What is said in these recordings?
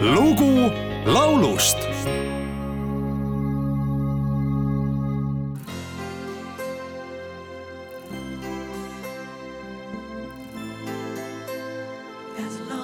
lugu laulust. As long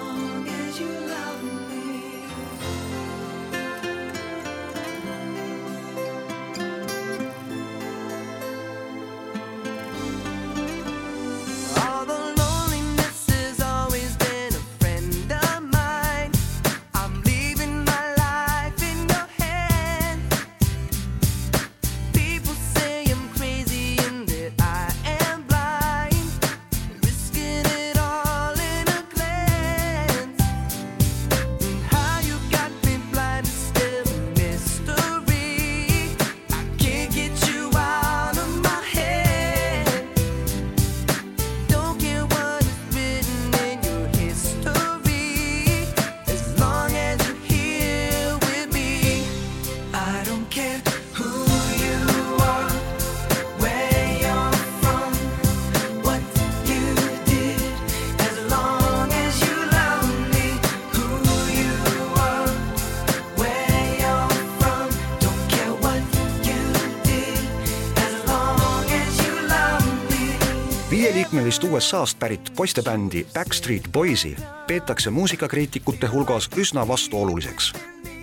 viieliikmelist USA-st pärit poistebändi Backstreet Boysi peetakse muusikakriitikute hulgas üsna vastuoluliseks.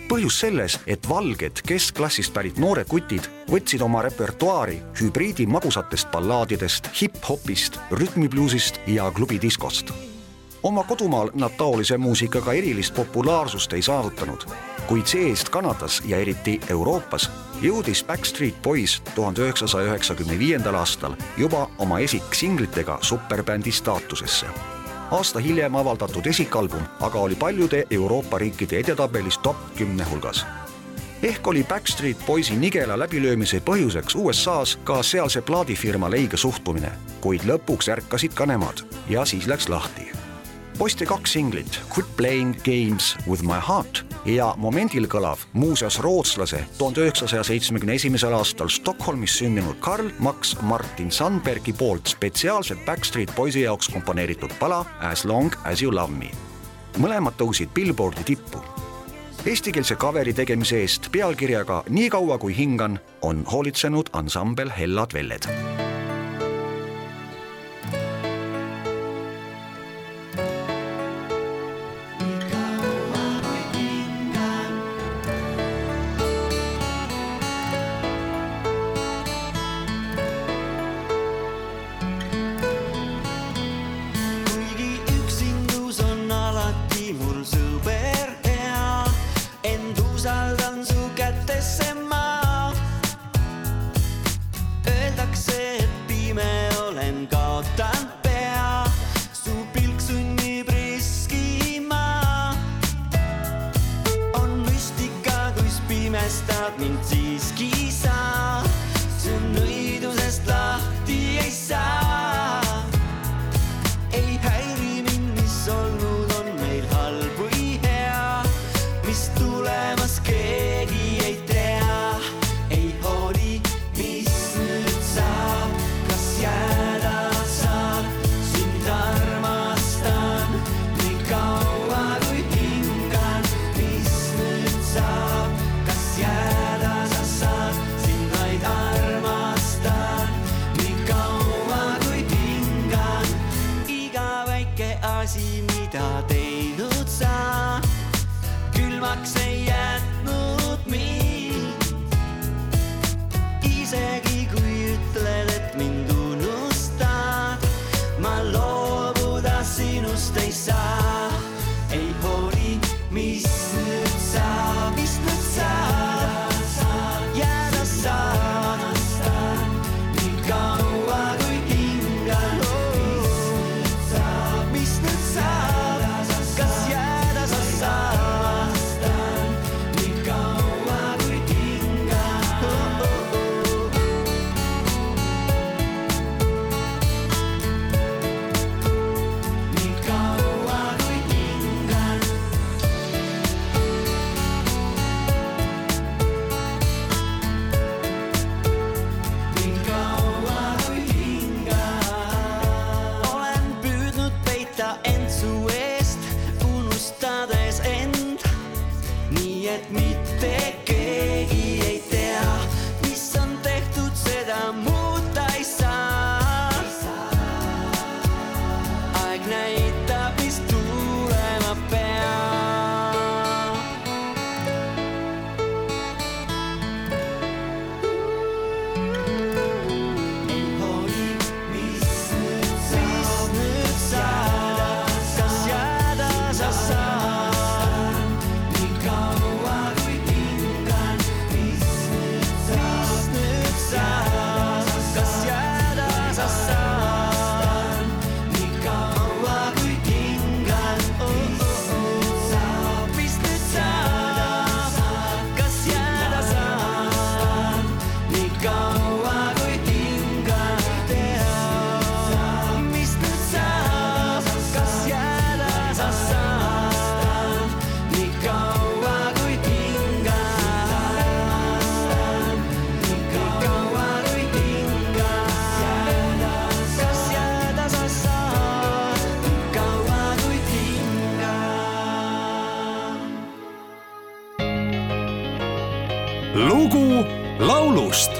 põhjus selles, et valged keskklassist pärit noored kutid võtsid oma repertuaari hübriidi magusatest ballaadidest, hip-hopist, rütmibluusist ja klubidiskost. oma kodumaal nad taolise muusikaga erilist populaarsust ei saavutanud, kuid see-eest Kanadas ja eriti Euroopas jõudis Backstreet Boys tuhande üheksasaja üheksakümne viiendal aastal juba oma esiksinglitega superbändi staatusesse. aasta hiljem avaldatud esikalbum aga oli paljude Euroopa riikide edetabelis top kümne hulgas ehk oli Backstreet Boysi nigela läbilöömise põhjuseks USA-s ka sealse plaadifirma leige suhtumine, kuid lõpuks ärkasid ka nemad ja siis läks lahti. Poiste kaks singlit Quit playing games with my heart ja momendil kõlav muuseas rootslase tuhande üheksasaja seitsmekümne esimesel aastal Stockholmis sündinud Karl Max Martin Sandbergi poolt spetsiaalselt Backstreet Boysi jaoks komponeeritud pala As long as you love me. mõlemad tõusid Billboardi tippu eestikeelse kaveri tegemise eest pealkirjaga Nii kaua kui hingan on hoolitsenud ansambel Hellad Velled. Mintyjski külmaks ei et mitte lugu laulust